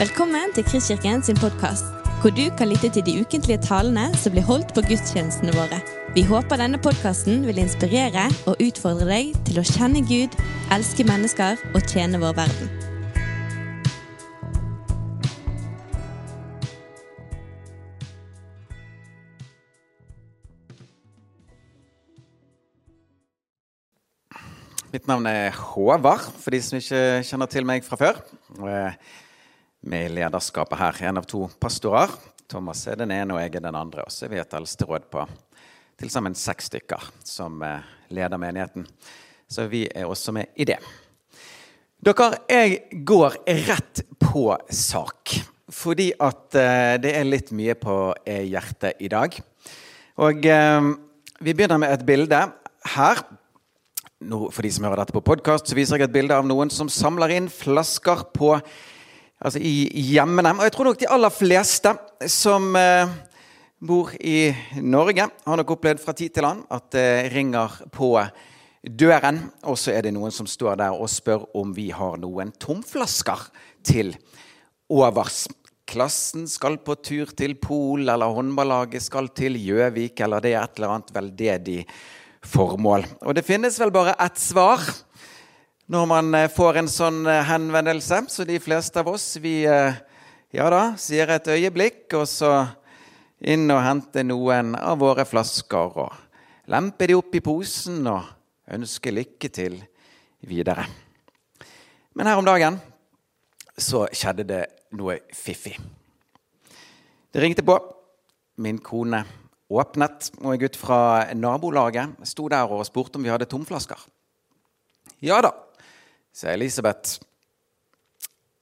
Velkommen til Kristkirken sin podkast, hvor du kan lytte til de ukentlige talene som blir holdt på gudstjenestene våre. Vi håper denne podkasten vil inspirere og utfordre deg til å kjenne Gud, elske mennesker og tjene vår verden. Mitt navn er Håvard, for de som ikke kjenner til meg fra før. Med i lederskapet her. En av to pastorer. Thomas er den ene, og jeg er den andre. Og så er vi et eldsteråd på til sammen seks stykker som eh, leder menigheten. Så vi er også med i det. Dere, jeg går rett på sak. Fordi at eh, det er litt mye på eh, hjertet i dag. Og vi begynner med et bilde her For de som hører dette på podkast, viser jeg et bilde av noen som samler inn flasker på, altså i hjemmene. Og jeg tror nok de aller fleste som eh, bor i Norge, har nok opplevd fra tid til annen at det ringer på døren. Og så er det noen som står der og spør om vi har noen tomflasker til overs. Klassen skal på tur til Pol, eller håndballaget skal til Gjøvik, eller det er et eller annet veldedig formål. Og det finnes vel bare ett svar når man eh, får en sånn eh, henvendelse. Så de fleste av oss, vi eh, ja da, sier et øyeblikk, og så inn og hente noen av våre flasker og lempe de opp i posen og ønske lykke til videre. Men her om dagen så skjedde det noe fiffig. Det ringte på. Min kone åpnet, og en gutt fra nabolaget sto der og spurte om vi hadde tomflasker. Ja da, sa Elisabeth,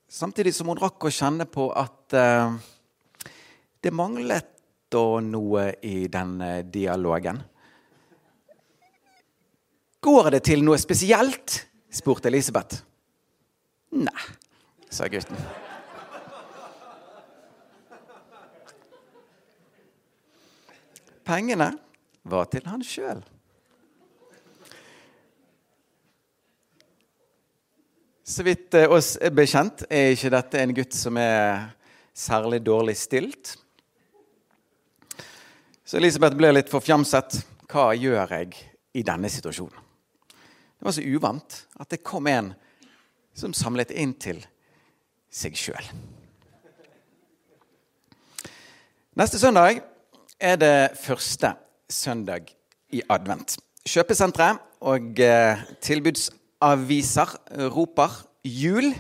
samtidig som hun rakk å kjenne på at eh, det manglet da noe i den uh, dialogen. Går det til noe spesielt? spurte Elisabeth. Nei, sa gutten. Pengene var til han sjøl. Så vidt eh, oss er bekjent, er ikke dette en gutt som er særlig dårlig stilt. Så Elisabeth ble litt forfjamset. Hva gjør jeg i denne situasjonen? Det var så uvant at det kom en som samlet inn til seg sjøl. Neste søndag er det første søndag i advent. Kjøpesentre og eh, tilbudsaviser roper jul.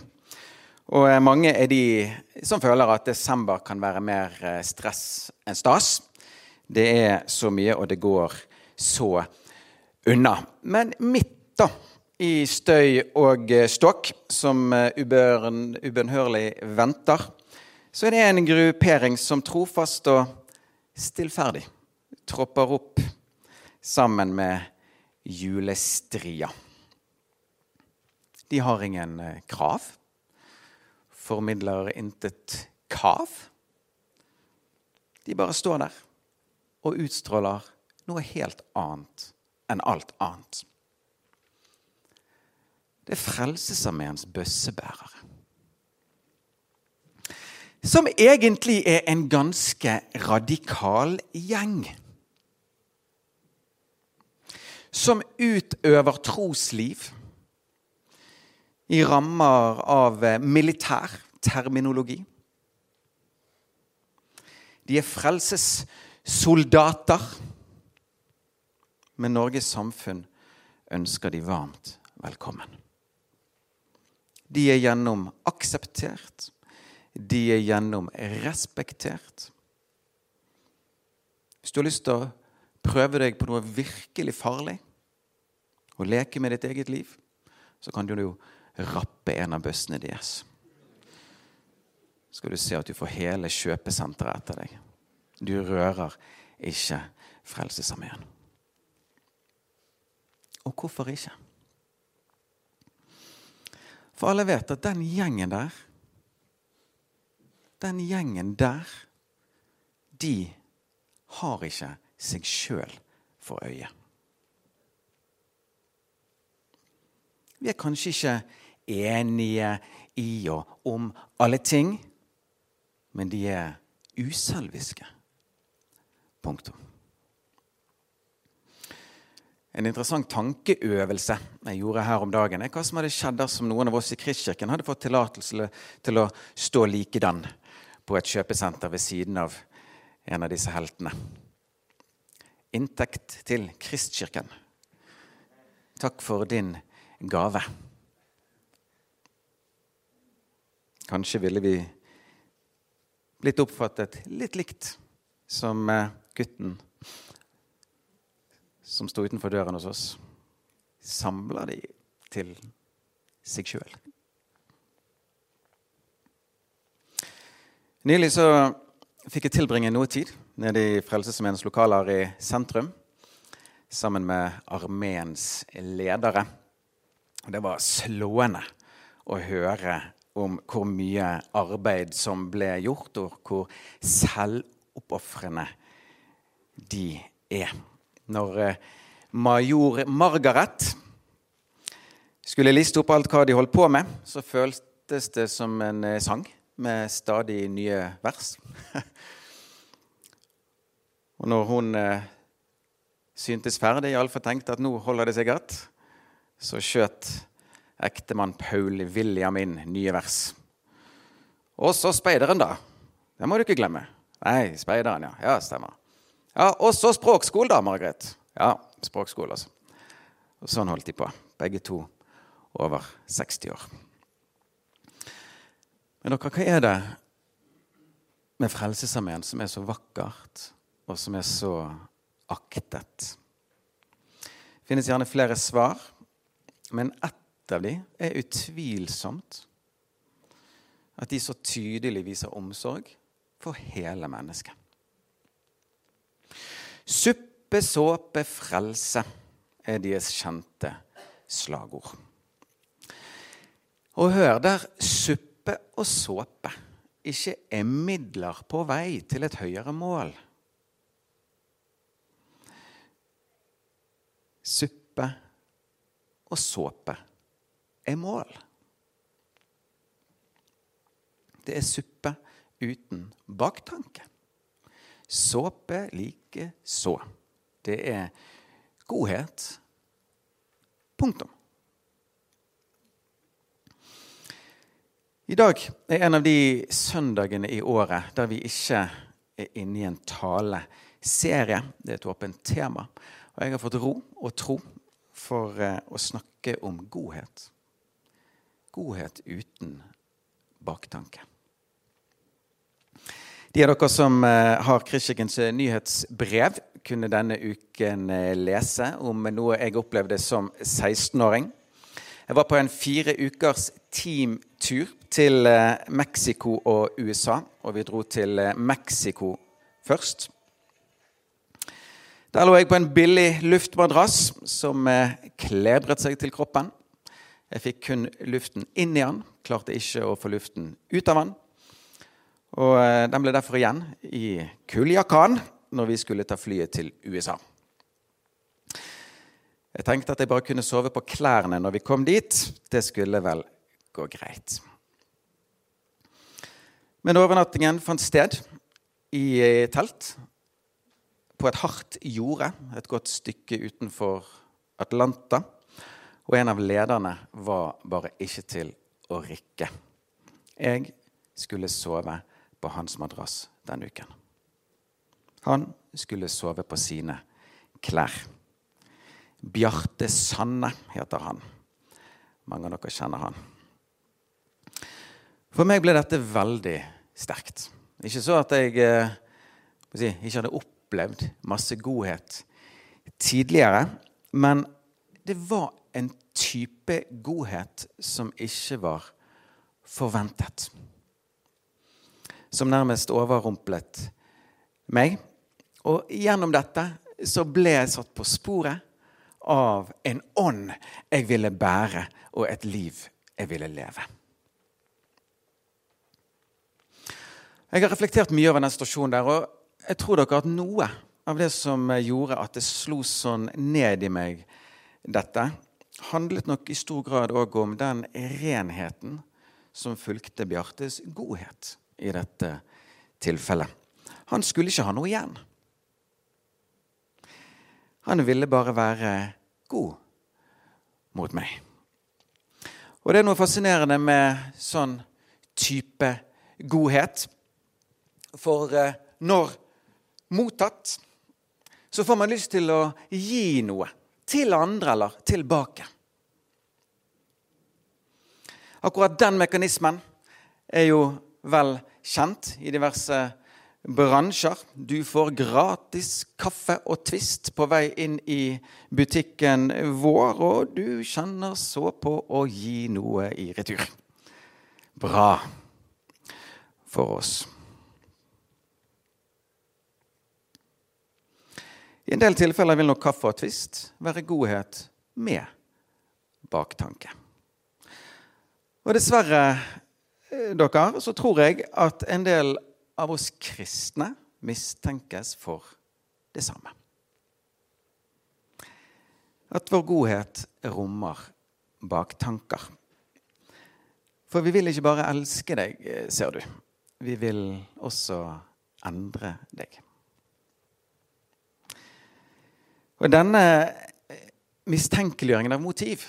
Og eh, mange er de som føler at desember kan være mer eh, stress enn stas. Det er så mye, og det går så unna. Men midt da, i støy og stokk, som ubønnhørlig venter, så er det en gruppering som trofast og stillferdig tropper opp sammen med julestria. De har ingen eh, krav, formidler intet kav. De bare står der og utstråler noe helt annet enn alt annet. Det er Frelsesarmeens bøssebærere som egentlig er en ganske radikal gjeng. Som utøver trosliv i rammer av militær terminologi. De er frelsessoldater. Men Norges samfunn ønsker de varmt velkommen. De er gjennom akseptert de er gjennom respektert. Hvis du har lyst til å prøve deg på noe virkelig farlig, og leke med ditt eget liv, så kan du jo rappe en av bøssene deres. Skal du se at du får hele kjøpesenteret etter deg. Du rører ikke Frelsesarmeen. Og hvorfor ikke? For alle vet at den gjengen der den gjengen der, de har ikke seg sjøl for øye. Vi er kanskje ikke enige i og om alle ting, men de er uselviske. Punktum. En interessant tankeøvelse jeg gjorde her om dagen, er hva som hadde skjedd dersom noen av oss i Kristkirken hadde fått tillatelse til å stå likedan på et kjøpesenter ved siden av en av disse heltene. Inntekt til Kristkirken. Takk for din gave. Kanskje ville vi blitt oppfattet litt likt som eh, gutten som sto utenfor døren hos oss. Samla de til seg sjøl. Nylig så fikk jeg tilbringe noe tid nede i Frelsesarmeens lokaler i sentrum sammen med armeens ledere. Det var slående å høre om hvor mye arbeid som ble gjort, og hvor selvoppofrende de er. Når eh, major Margaret skulle liste opp alt hva de holdt på med, så føltes det som en eh, sang med stadig nye vers. og når hun eh, syntes ferdig, iallfall tenkte at nå holder det seg sikkert, så skjøt ektemann Paul William inn nye vers. Og så speideren, da. Det må du ikke glemme. Nei, speideren, ja. Ja, stemmer. Ja, Og så språkskole, da, Margaret. Ja, språkskole, altså. Og sånn holdt de på, begge to over 60 år. Men dere, hva er det med Frelsesarmeen som er så vakkert, og som er så aktet. Det finnes gjerne flere svar, men ett av dem er utvilsomt at de så tydelig viser omsorg for hele mennesket. Suppe, såpe, frelse er deres kjente slagord. Og hør, der suppe og såpe ikke er midler på vei til et høyere mål suppe og såpe er mål. Det er suppe uten baktanke. Såpe like så. Det er godhet. Punktum. I dag er en av de søndagene i året der vi ikke er inne i en taleserie. Det er et åpent tema. Og jeg har fått ro og tro for eh, å snakke om godhet. Godhet uten baktanke. De av dere som eh, har Kristkirkens eh, nyhetsbrev, kunne denne uken lese om noe jeg opplevde som 16-åring. Jeg var på en fire ukers teamtur til Mexico og USA. Og vi dro til Mexico først. Der lå jeg på en billig luftmadrass som eh, klebret seg til kroppen. Jeg fikk kun luften inn i den, klarte ikke å få luften ut av den. Og eh, den ble derfor igjen i Kuljakan når vi skulle ta flyet til USA. Jeg tenkte at jeg bare kunne sove på klærne når vi kom dit. Det skulle vel gå greit. Men overnattingen fant sted i eh, telt på et hardt jorde et godt stykke utenfor Atlanta. Og en av lederne var bare ikke til å rikke. Jeg skulle sove på hans madrass den uken. Han skulle sove på sine klær. Bjarte Sanne heter han. Mange av dere kjenner han. For meg ble dette veldig sterkt. Ikke så at jeg si, ikke hadde opplevd masse godhet tidligere, men det var en type godhet som ikke var forventet. Som nærmest overrumplet meg. Og gjennom dette så ble jeg satt på sporet av en ånd jeg ville bære, og et liv jeg ville leve. Jeg har reflektert mye over den situasjonen der. og jeg tror dere at noe av det som gjorde at det slo sånn ned i meg, dette, handlet nok i stor grad òg om den renheten som fulgte Bjartes godhet i dette tilfellet. Han skulle ikke ha noe igjen. Han ville bare være god mot meg. Og det er noe fascinerende med sånn type godhet. For eh, når mottatt, så får man lyst til å gi noe til andre eller tilbake. Akkurat den mekanismen er jo vel kjent i diverse bransjer. Du får gratis kaffe og Twist på vei inn i butikken vår, og du kjenner så på å gi noe i retur. Bra for oss. I en del tilfeller vil nok kaffe og tvist være godhet med baktanke. Og dessverre, eh, dere, så tror jeg at en del av oss kristne mistenkes for det samme. At vår godhet rommer baktanker. For vi vil ikke bare elske deg, eh, ser du. Vi vil også endre deg. Og denne mistenkeliggjøringen av motiv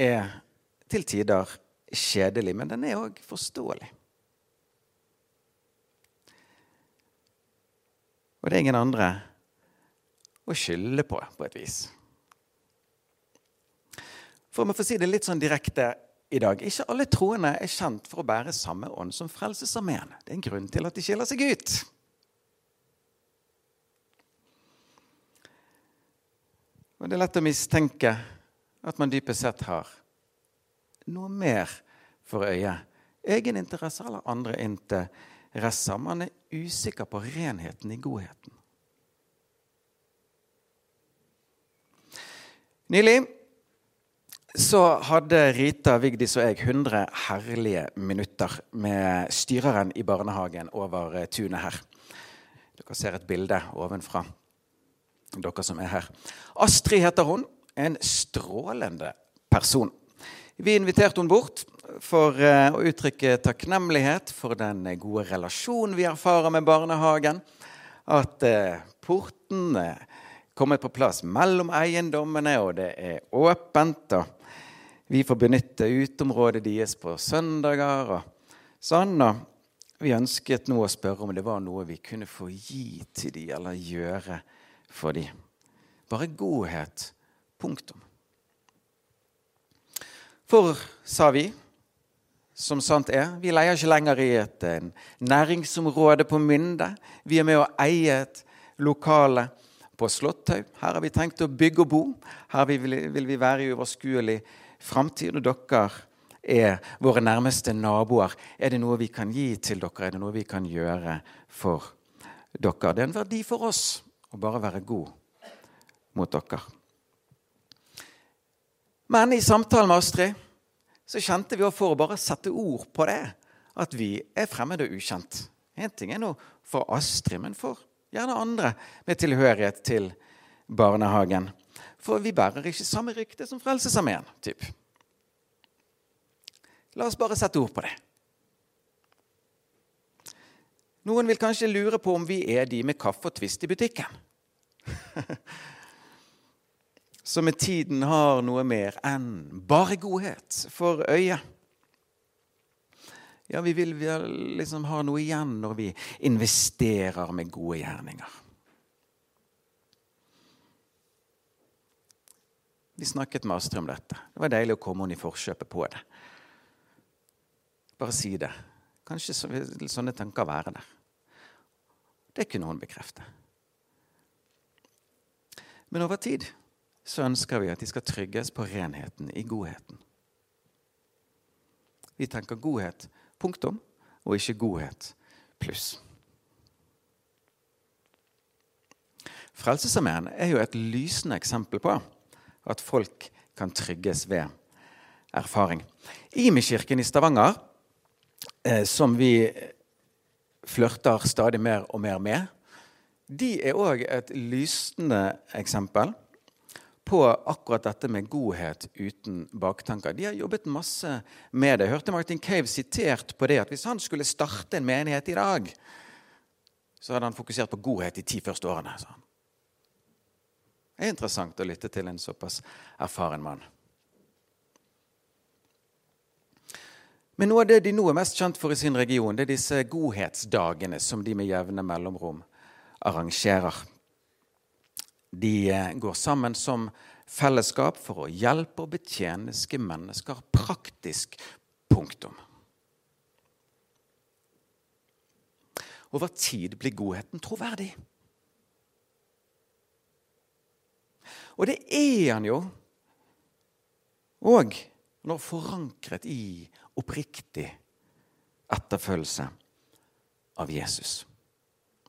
er til tider kjedelig, men den er òg forståelig. Og det er ingen andre å skylde på, på et vis. For å få si det litt sånn direkte i dag Ikke alle troende er kjent for å bære samme ånd som Frelsesarmeen. Det er en grunn til at de skiller seg ut. Og det er lett å mistenke at man dypest sett har noe mer for øyet. Egeninteresser eller andre interesser. Man er usikker på renheten i godheten. Nylig så hadde Rita, Vigdis og jeg 100 herlige minutter med styreren i barnehagen over tunet her. Dere ser et bilde ovenfra dere som er her. Astrid heter hun. En strålende person. Vi inviterte henne bort for eh, å uttrykke takknemlighet for den gode relasjonen vi erfarer med barnehagen. At eh, porten er kommet på plass mellom eiendommene, og det er åpent. og Vi får benytte uteområdet deres på søndager og sånn. og Vi ønsket nå å spørre om det var noe vi kunne få gi til dem, eller gjøre for dem. Bare godhet. Punktum. For, sa vi, som sant er, vi leier ikke lenger i et næringsområde på Mynde. Vi er med å eie et lokale på Slåtthaug. Her har vi tenkt å bygge og bo. Her vil, vi være i uoverskuelig framtid. Og dere er våre nærmeste naboer. Er det noe vi kan gi til dere? Er det noe vi kan gjøre for dere? Det er en verdi for oss å bare være god mot dere. Men i samtalen med Astrid så kjente vi for å bare sette ord på det, at vi er fremmede og ukjent. Én ting er nå for Astrid, men for gjerne andre med tilhørighet til barnehagen. For vi bærer ikke samme rykte som Frelsesarmeen. La oss bare sette ord på det. Noen vil kanskje lure på om vi er de med kaffe og Twist i butikken. som med tiden har noe mer enn bare godhet for øyet. Ja, vi vil vel liksom ha noe igjen når vi investerer med gode gjerninger. Vi snakket med Astrid om dette. Det var deilig å komme henne i forkjøpet på det. Bare si det. Kanskje vil sånne tanker være der. Det kunne hun bekrefte. Men over tid så ønsker vi at de skal trygges på renheten i godheten. Vi tenker godhet punktum, og ikke godhet pluss. Frelsesarmeen er jo et lysende eksempel på at folk kan trygges ved erfaring. Imi-kirken i Stavanger, som vi flørter stadig mer og mer med, de er òg et lysende eksempel på akkurat dette med godhet uten baktanker. De har jobbet masse med det. Jeg hørte Martin Cave sitert på det at hvis han skulle starte en menighet i dag, så hadde han fokusert på godhet de ti første årene. Det er interessant å lytte til en såpass erfaren mann. Men noe av det de nå er mest kjent for i sin region, det er disse godhetsdagene som de med jevne mellomrom arrangerer. De eh, går sammen som fellesskap for å hjelpe og betjene mennesker praktisk. Punktum. Over tid blir godheten troverdig. Og det er han jo òg når forankret i oppriktig etterfølgelse av Jesus.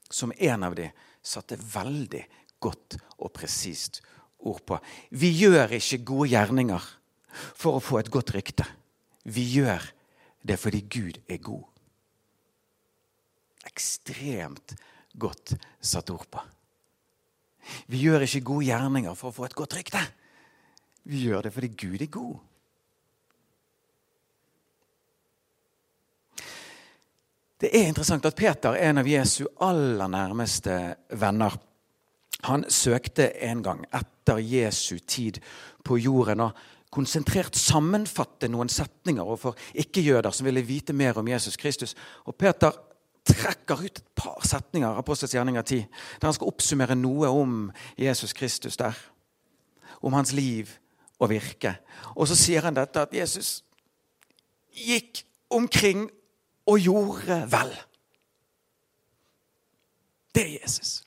Som en av de satte veldig godt og presist ord på. Vi gjør ikke gode gjerninger for å få et godt rykte. Vi gjør det fordi Gud er god. Ekstremt godt satt ord på. Vi gjør ikke gode gjerninger for å få et godt rykte. Vi gjør det fordi Gud er god. Det er interessant at Peter, en av Jesu aller nærmeste venner, han søkte en gang etter Jesu tid på jorden og konsentrert sammenfatte noen setninger overfor ikke-jøder som ville vite mer om Jesus Kristus. Og Peter trekker ut et par setninger av Apostels gjerninger 10, der han skal oppsummere noe om Jesus Kristus der. Om hans liv og virke. Og så sier han dette at Jesus gikk omkring og gjorde vel. Det er Jesus.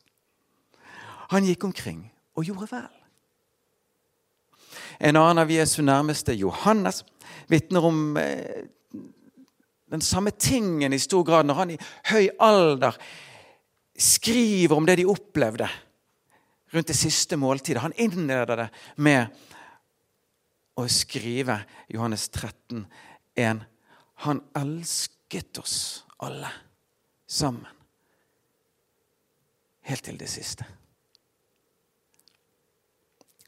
Han gikk omkring og gjorde vel. En annen av Jesu nærmeste, Johannes, vitner om eh, den samme tingen i stor grad når han i høy alder skriver om det de opplevde rundt det siste måltidet. Han innleder det med å skrive Johannes 13, 1. Han elsket oss alle sammen. Helt til det siste.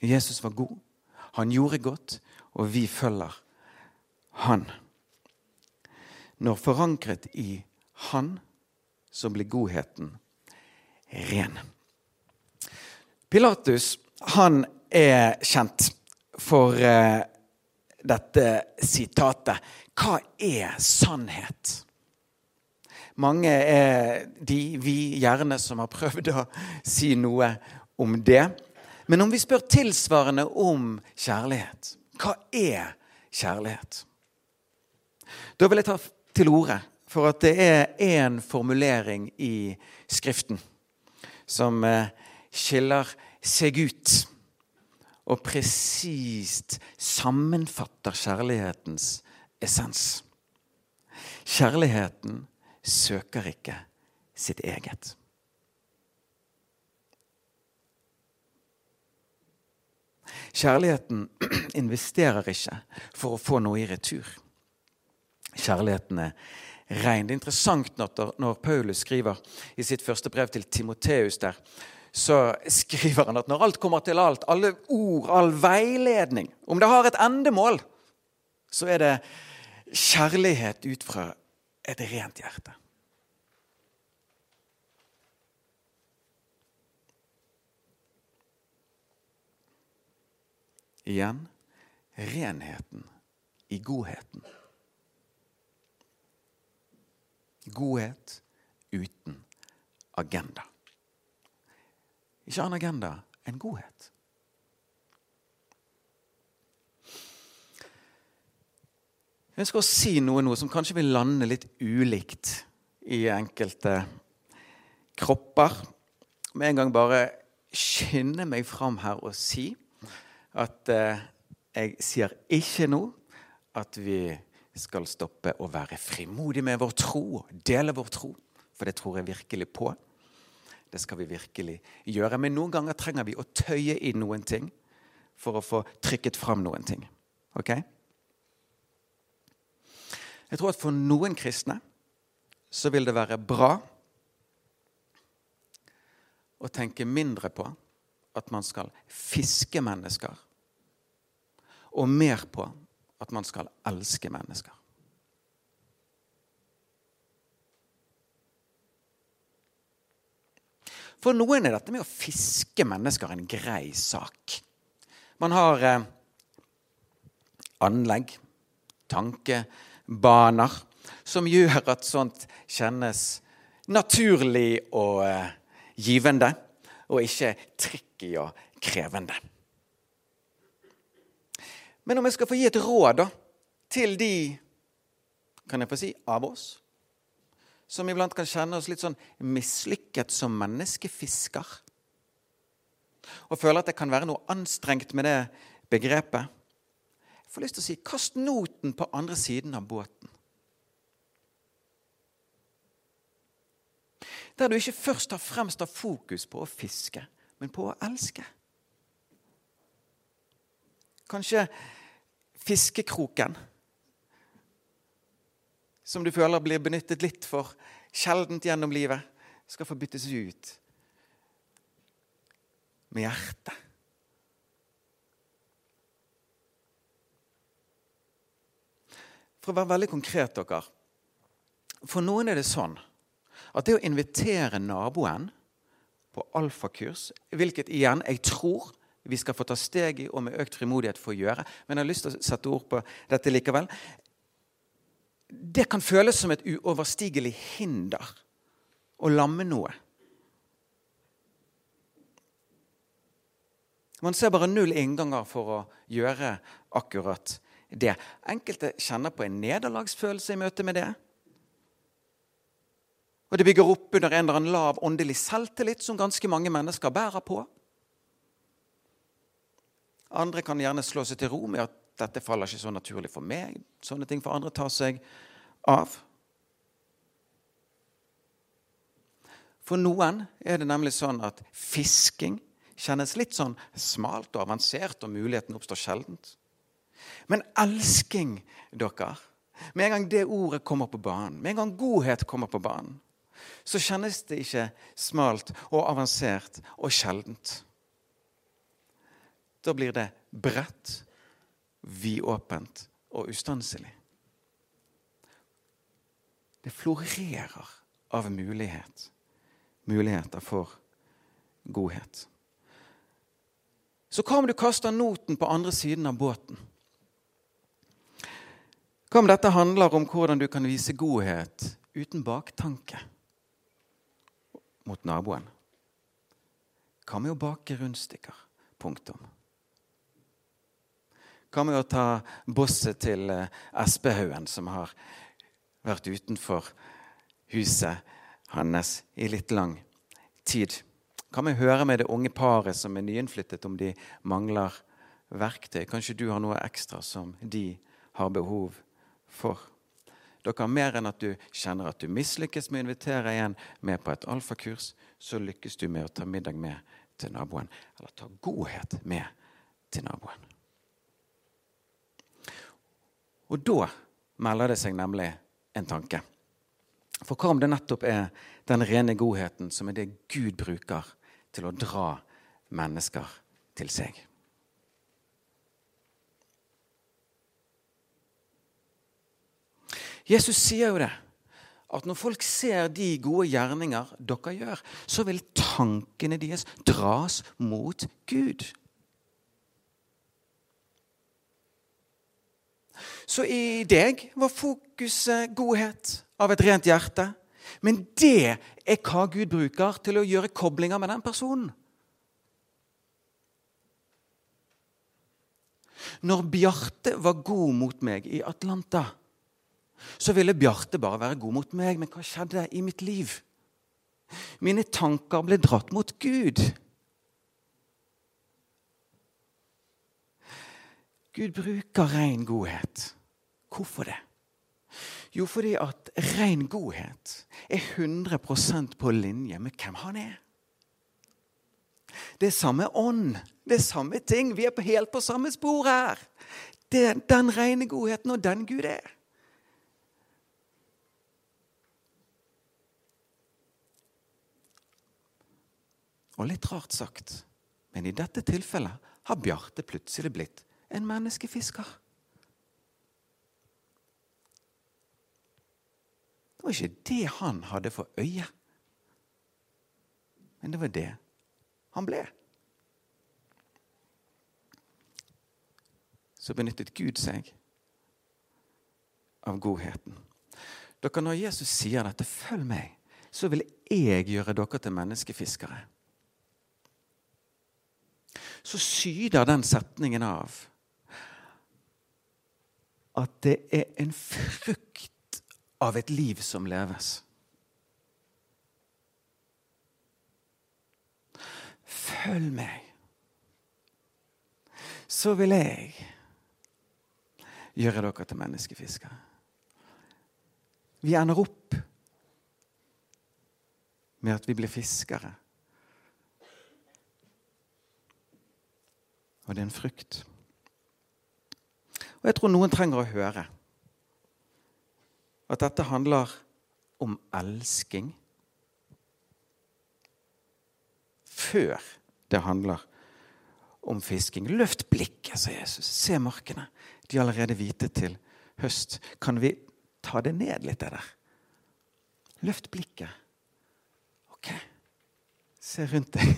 Jesus var god. Han gjorde godt, og vi følger han. Når forankret i Han, så blir godheten ren. Pilatus han er kjent for eh, dette sitatet. Hva er sannhet? Mange er de vi gjerne som har prøvd å si noe om det. Men om vi spør tilsvarende om kjærlighet hva er kjærlighet? Da vil jeg ta til orde for at det er én formulering i Skriften som eh, skiller seg ut og presist sammenfatter kjærlighetens essens. Kjærligheten søker ikke sitt eget. Kjærligheten investerer ikke for å få noe i retur kjærligheten er rein. Det er interessant når, Paulus skriver i sitt første brev til Timoteus der, så skriver han at når alt kommer til alt, alle ord, all veiledning Om det har et endemål, så er det kjærlighet ut fra et rent hjerte. Igjen renheten i godheten. Godhet uten agenda. Ikke annen agenda enn godhet. Jeg ønsker å si noe nå som kanskje vil lande litt ulikt i enkelte kropper. Med en gang bare skynde meg fram her og si at eh, jeg sier ikke nå at vi skal stoppe å være frimodige med vår tro og dele vår tro. For det tror jeg virkelig på. Det skal vi virkelig gjøre. Men noen ganger trenger vi å tøye i noen ting for å få trykket fram noen ting. Ok? Jeg tror at for noen kristne så vil det være bra å tenke mindre på at man skal fiske mennesker, og mer på at man skal elske mennesker. For noen er dette med å fiske mennesker en grei sak. Man har eh, anlegg, tankebaner, som gjør at sånt kjennes naturlig og eh, givende, og ikke tricky og krevende. Men om jeg skal få gi et råd da, til de kan jeg få si, av oss som iblant kan kjenne oss litt sånn mislykket som menneskefisker. Og føler at det kan være noe anstrengt med det begrepet. Jeg får lyst til å si kast noten på andre siden av båten. Der du ikke først og fremst har fokus på å fiske, men på å elske. Kanskje fiskekroken som du føler blir benyttet litt for sjeldent gjennom livet, skal få byttes ut med hjertet. For å være veldig konkret, dere. For noen er det sånn at det å invitere naboen på alfakurs, hvilket igjen jeg tror vi skal få ta steg i og med økt frimodighet for å gjøre, men jeg har lyst til å sette ord på dette likevel, det kan føles som et uoverstigelig hinder å lamme noe. Man ser bare null innganger for å gjøre akkurat det. Enkelte kjenner på en nederlagsfølelse i møte med det. Og det bygger opp under en eller annen lav åndelig selvtillit som ganske mange mennesker bærer på. Andre kan gjerne slå seg til ro med at dette faller ikke så naturlig for meg. Sånne ting for andre tar seg av. For noen er det nemlig sånn at fisking kjennes litt sånn smalt og avansert, og muligheten oppstår sjeldent. Men elsking, dere Med en gang det ordet kommer på banen, med en gang godhet kommer på banen, så kjennes det ikke smalt og avansert og sjeldent. Da blir det bredt vidåpent og ustanselig. Det florerer av mulighet. Muligheter for godhet. Så hva om du kaster noten på andre siden av båten? Hva om dette handler om hvordan du kan vise godhet uten baktanke mot naboen? Hva med å bake rundstykker? Punktum. Hva med å ta bosset til eh, Espehaugen, som har vært utenfor huset hans i litt lang tid? Hva med å høre med det unge paret som er nyinnflyttet, om de mangler verktøy? Kanskje du har noe ekstra som de har behov for? Dere har mer enn at du kjenner at du mislykkes med å invitere en med på et alfakurs, så lykkes du med å ta middag med til naboen. Eller ta godhet med til naboen. Og da melder det seg nemlig en tanke. For hva om det nettopp er den rene godheten som er det Gud bruker til å dra mennesker til seg? Jesus sier jo det, at når folk ser de gode gjerninger dere gjør, så vil tankene deres dras mot Gud. Så i deg var fokuset godhet av et rent hjerte. Men det er hva Gud bruker til å gjøre koblinger med den personen. Når Bjarte var god mot meg i Atlanta, så ville Bjarte bare være god mot meg. Men hva skjedde i mitt liv? Mine tanker ble dratt mot Gud. Gud bruker ren godhet. Hvorfor det? Jo, fordi at ren godhet er 100% på linje med hvem han er. Det er samme ånd, det er samme ting. Vi er helt på samme spor her. Det er den rene godheten og den Gud er. Og litt rart sagt, men i dette tilfellet har Bjarte plutselig blitt en menneskefisker. Det var ikke det han hadde for øye. Men det var det han ble. Så benyttet Gud seg av godheten. Dere, Når Jesus sier dette, 'følg meg', så vil jeg gjøre dere til menneskefiskere. Så syder den setningen av at det er en frukt av et liv som leves. Følg meg, så vil jeg gjøre dere til menneskefiskere. Vi ender opp med at vi blir fiskere. Og det er en frukt. Og jeg tror noen trenger å høre at dette handler om elsking før det handler om fisking. Løft blikket, sa Jesus. Se markene. De er allerede hvite til høst. Kan vi ta det ned litt, det der? Løft blikket. Ok. Se rundt deg.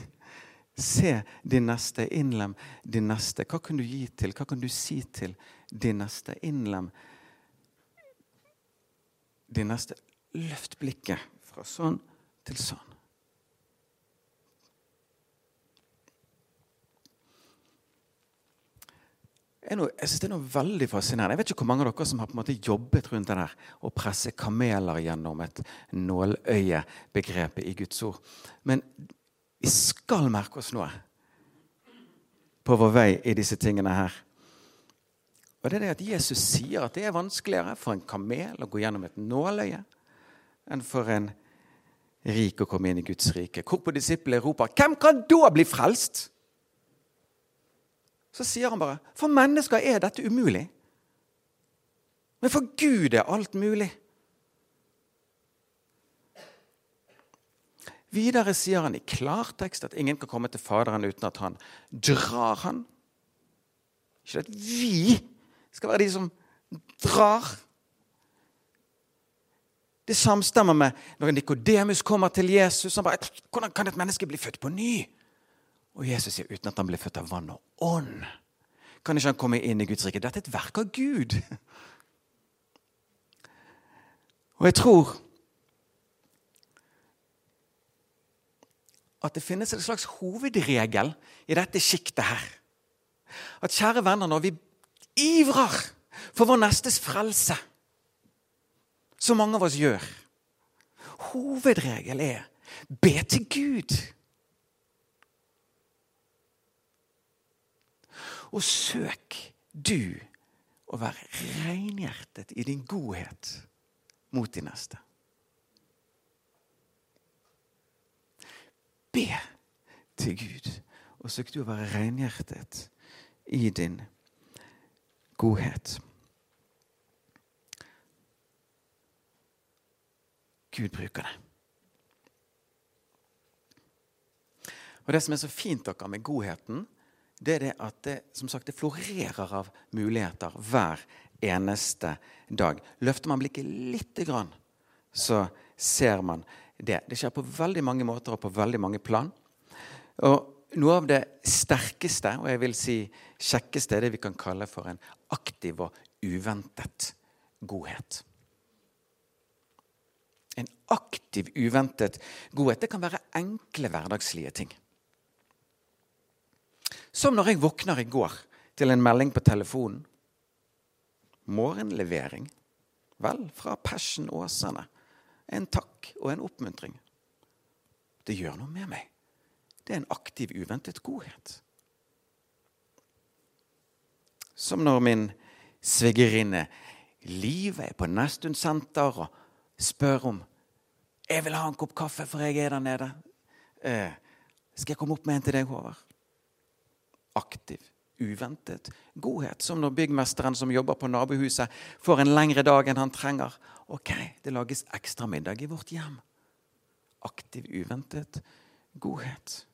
Se din neste. Innlem din neste. Hva kan du gi til? Hva kan du si til din neste? Innlem din neste. Løft blikket fra sånn til sånn. Noe, jeg synes Det er noe veldig fascinerende. Jeg vet ikke hvor mange av dere som har på en måte jobbet rundt det der å presse kameler gjennom et nåløye-begrepet i Guds ord. Men vi skal merke oss noe på vår vei i disse tingene her. Og det er det at Jesus sier at det er vanskeligere for en kamel å gå gjennom et nåløye enn for en rik å komme inn i Guds rike. Hvorpå disiplene roper 'Hvem kan da bli frelst?' Så sier han bare For mennesker er dette umulig. Men for Gud er alt mulig. Videre sier han i klartekst at ingen kan komme til Faderen uten at han drar han. Ikke at vi skal være de som drar. Det samstemmer med når Nikodemus kommer til Jesus. Han bare, 'Hvordan kan et menneske bli født på ny?' Og Jesus sier uten at han blir født av vann og ånd. Kan ikke han komme inn i Guds rike? Dette er et verk av Gud. Og jeg tror at det finnes en slags hovedregel i dette sjiktet her. At kjære venner, når vi ivrer for vår nestes frelse, som mange av oss gjør Hovedregel er be til Gud. Og søk du å være reinhjertet i din godhet mot de neste. Be til Gud, og søk du å være renhjertet i din godhet. Gud bruker det. Og Det som er så fint dere med godheten, det er det at det, som sagt, det florerer av muligheter hver eneste dag. Løfter man blikket lite grann, så ser man det. Det skjer på veldig mange måter og på veldig mange plan. Og noe av det sterkeste og jeg vil si kjekkeste er det vi kan kalle for en aktiv og uventet godhet. En aktiv, uventet godhet. Det kan være enkle, hverdagslige ting. Som når jeg våkner i går til en melding på telefonen. Morgenlevering. Vel, fra Passion Åsane. En takk og en oppmuntring. Det gjør noe med meg. Det er en aktiv, uventet godhet. Som når min svigerinne Liv er på Nesttun senter og spør om jeg vil ha en kopp kaffe, for jeg er der nede. Eh, skal jeg komme opp med en til deg, Håvard? Aktiv, uventet godhet. Som når byggmesteren som jobber på nabohuset, får en lengre dag enn han trenger. Ok, det lages ekstra middag i vårt hjem. Aktiv, uventet godhet.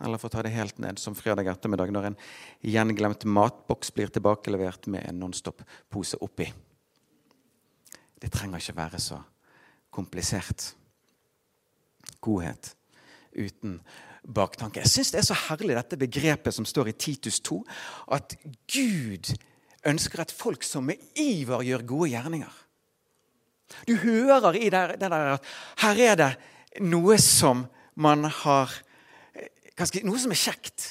Eller for å ta det helt ned som fredag ettermiddag, når en gjenglemt matboks blir tilbakelevert med en Nonstop-pose oppi. Det trenger ikke være så komplisert. godhet uten baktanke. Jeg syns det er så herlig dette begrepet som står i Titus 2, at Gud ønsker et folk som med iver gjør gode gjerninger. Du hører i det, der at her er det noe som man har Noe som er kjekt.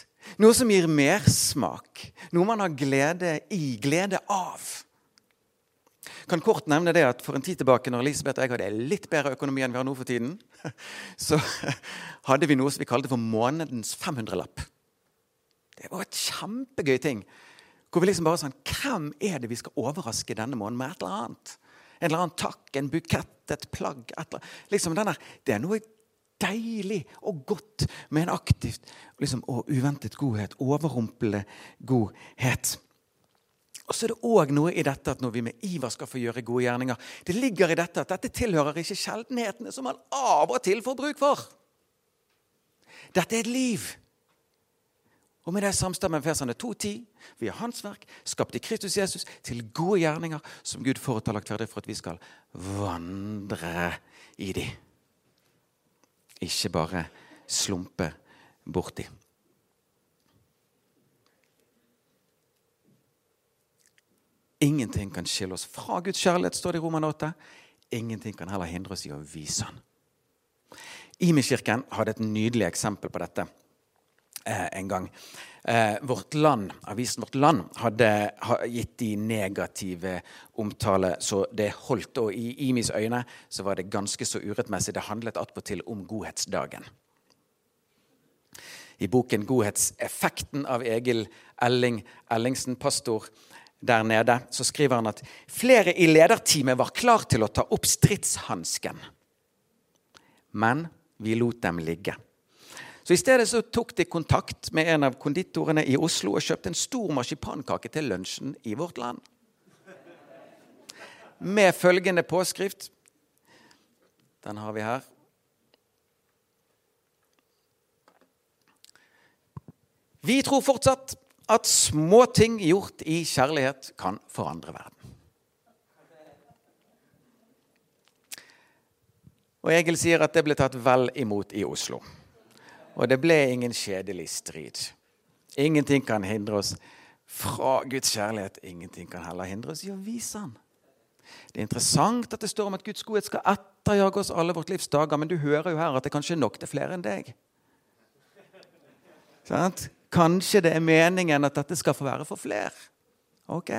Noe som gir mersmak. Noe man har glede i, glede av. Jeg kan kort nevne det at For en tid tilbake, når Elisabeth og jeg hadde litt bedre økonomi enn vi har nå for tiden, så hadde vi noe som vi kalte for månedens 500-lapp. Det var et kjempegøy ting. Hvor vi liksom bare sånn Hvem er det vi skal overraske denne måneden med et eller annet? En eller annen takk, en bukett, et plagg. Et eller, liksom denne, det er noe deilig og godt med en aktivt liksom, og uventet godhet. Overrumplende godhet. Og så er det òg noe i dette at når vi med iver skal få gjøre gode gjerninger Det ligger i dette at dette tilhører ikke sjeldenhetene som man av og til får bruk for. Dette er et liv. Og med det samstemmer versene 2.10. Vi er Hans verk, skapt i Kristus Jesus, til gode gjerninger som Gud forut lagt ferdig for at vi skal vandre i de. Ikke bare slumpe borti. Ingenting kan skille oss fra Guds kjærlighet, står det i Roman 8. Ingenting kan heller hindre oss i å vise Han. Imi-kirken hadde et nydelig eksempel på dette en gang. Eh, vårt land, Avisen Vårt Land hadde gitt de negative omtale så det holdt. Og i Imis øyne så var det ganske så urettmessig. Det handlet attpåtil om godhetsdagen. I boken 'Godhetseffekten' av Egil Elling Ellingsen, pastor der nede, så skriver han at flere i lederteamet var klar til å ta opp stridshansken. Men vi lot dem ligge. Så I stedet så tok de kontakt med en av konditorene i Oslo og kjøpte en stor marsipankake til lunsjen i vårt land. Med følgende påskrift Den har vi her. Vi tror fortsatt at småting gjort i kjærlighet kan forandre verden. Og Egil sier at det ble tatt vel imot i Oslo. Og det ble ingen kjedelig strid. Ingenting kan hindre oss fra Guds kjærlighet. Ingenting kan heller hindre oss i å vise Han. Det er interessant at det står om at Guds godhet skal etterjage oss alle vårt livs dager, men du hører jo her at det kanskje er nok til flere enn deg. Sant? Kanskje det er meningen at dette skal få være for flere. Ok.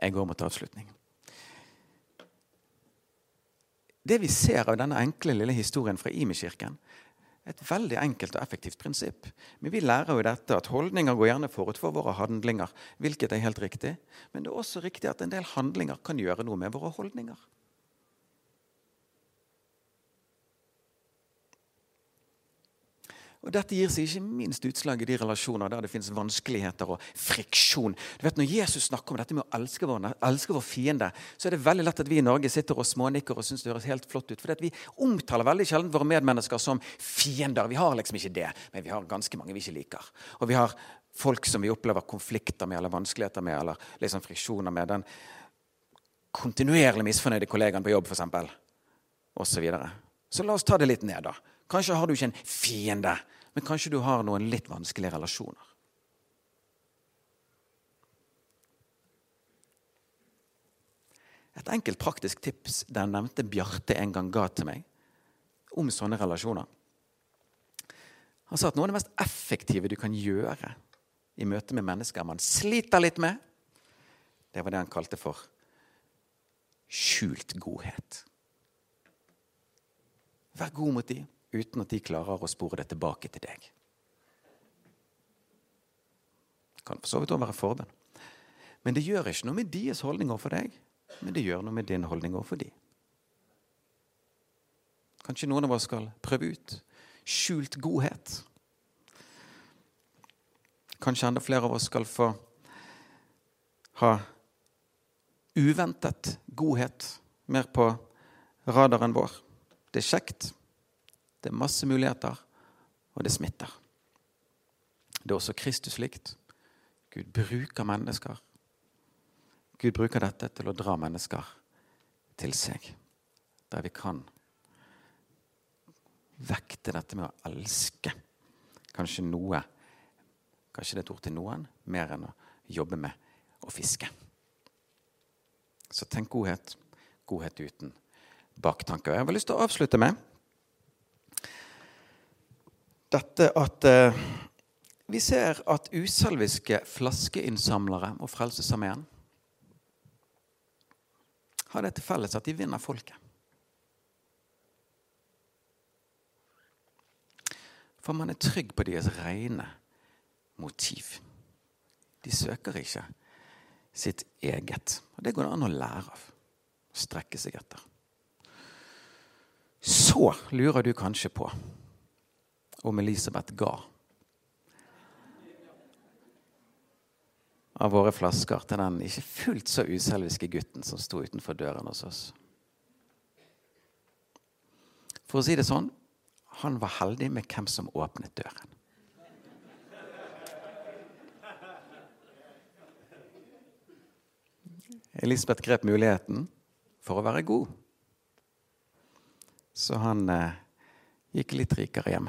Jeg går mot avslutningen. Det vi ser av denne enkle lille historien fra Imi-kirken, et veldig enkelt og effektivt prinsipp. Men vi lærer jo dette at holdninger går gjerne forut for våre handlinger. hvilket er helt riktig. Men det er også riktig at en del handlinger kan gjøre noe med våre holdninger. Og Dette gir seg ikke minst utslag i de relasjoner der det finnes vanskeligheter og friksjon. Du vet, Når Jesus snakker om dette med å elske vår, elske vår fiende, så er det veldig lett at vi i Norge sitter og smånikker og syns det høres helt flott ut. For vi omtaler veldig sjelden våre medmennesker som fiender. Vi har liksom ikke det, men vi har ganske mange vi ikke liker. Og vi har folk som vi opplever konflikter med eller vanskeligheter med eller liksom friksjoner med. Den kontinuerlig misfornøyde kollegaen på jobb, f.eks. Og så, videre. så la oss ta det litt ned, da. Kanskje har du ikke en fiende, men kanskje du har noen litt vanskelige relasjoner. Et enkelt praktisk tips den nevnte Bjarte en gang ga til meg om sånne relasjoner. Han sa at noe av det mest effektive du kan gjøre i møte med mennesker man sliter litt med, det var det han kalte for skjult godhet. Vær god mot dem uten at de klarer å spore det tilbake til deg. Det kan for så vidt òg være forbønn. Men det gjør ikke noe med deres holdning overfor deg, men det gjør noe med din holdning overfor de. Kanskje noen av oss skal prøve ut skjult godhet. Kanskje enda flere av oss skal få ha uventet godhet mer på radaren vår. Det er kjekt, det er masse muligheter, og det smitter. Det er også Kristus likt. Gud bruker mennesker. Gud bruker dette til å dra mennesker til seg. Der vi kan vekte dette med å elske kanskje noe Kanskje det er et ord til noen mer enn å jobbe med å fiske. Så tenk godhet. Godhet uten baktanker. Jeg har lyst til å avslutte med dette at eh, vi ser at uselviske flaskeinnsamlere og Frelsesarmeen har det til felles at de vinner folket. For man er trygg på deres rene motiv. De søker ikke sitt eget. Og Det går det an å lære av. Strekke seg etter. Så lurer du kanskje på om Elisabeth ga av våre flasker til den ikke fullt så uselviske gutten som sto utenfor døren hos oss. For å si det sånn han var heldig med hvem som åpnet døren. Elisabeth grep muligheten for å være god. Så han eh, gikk litt rikere hjem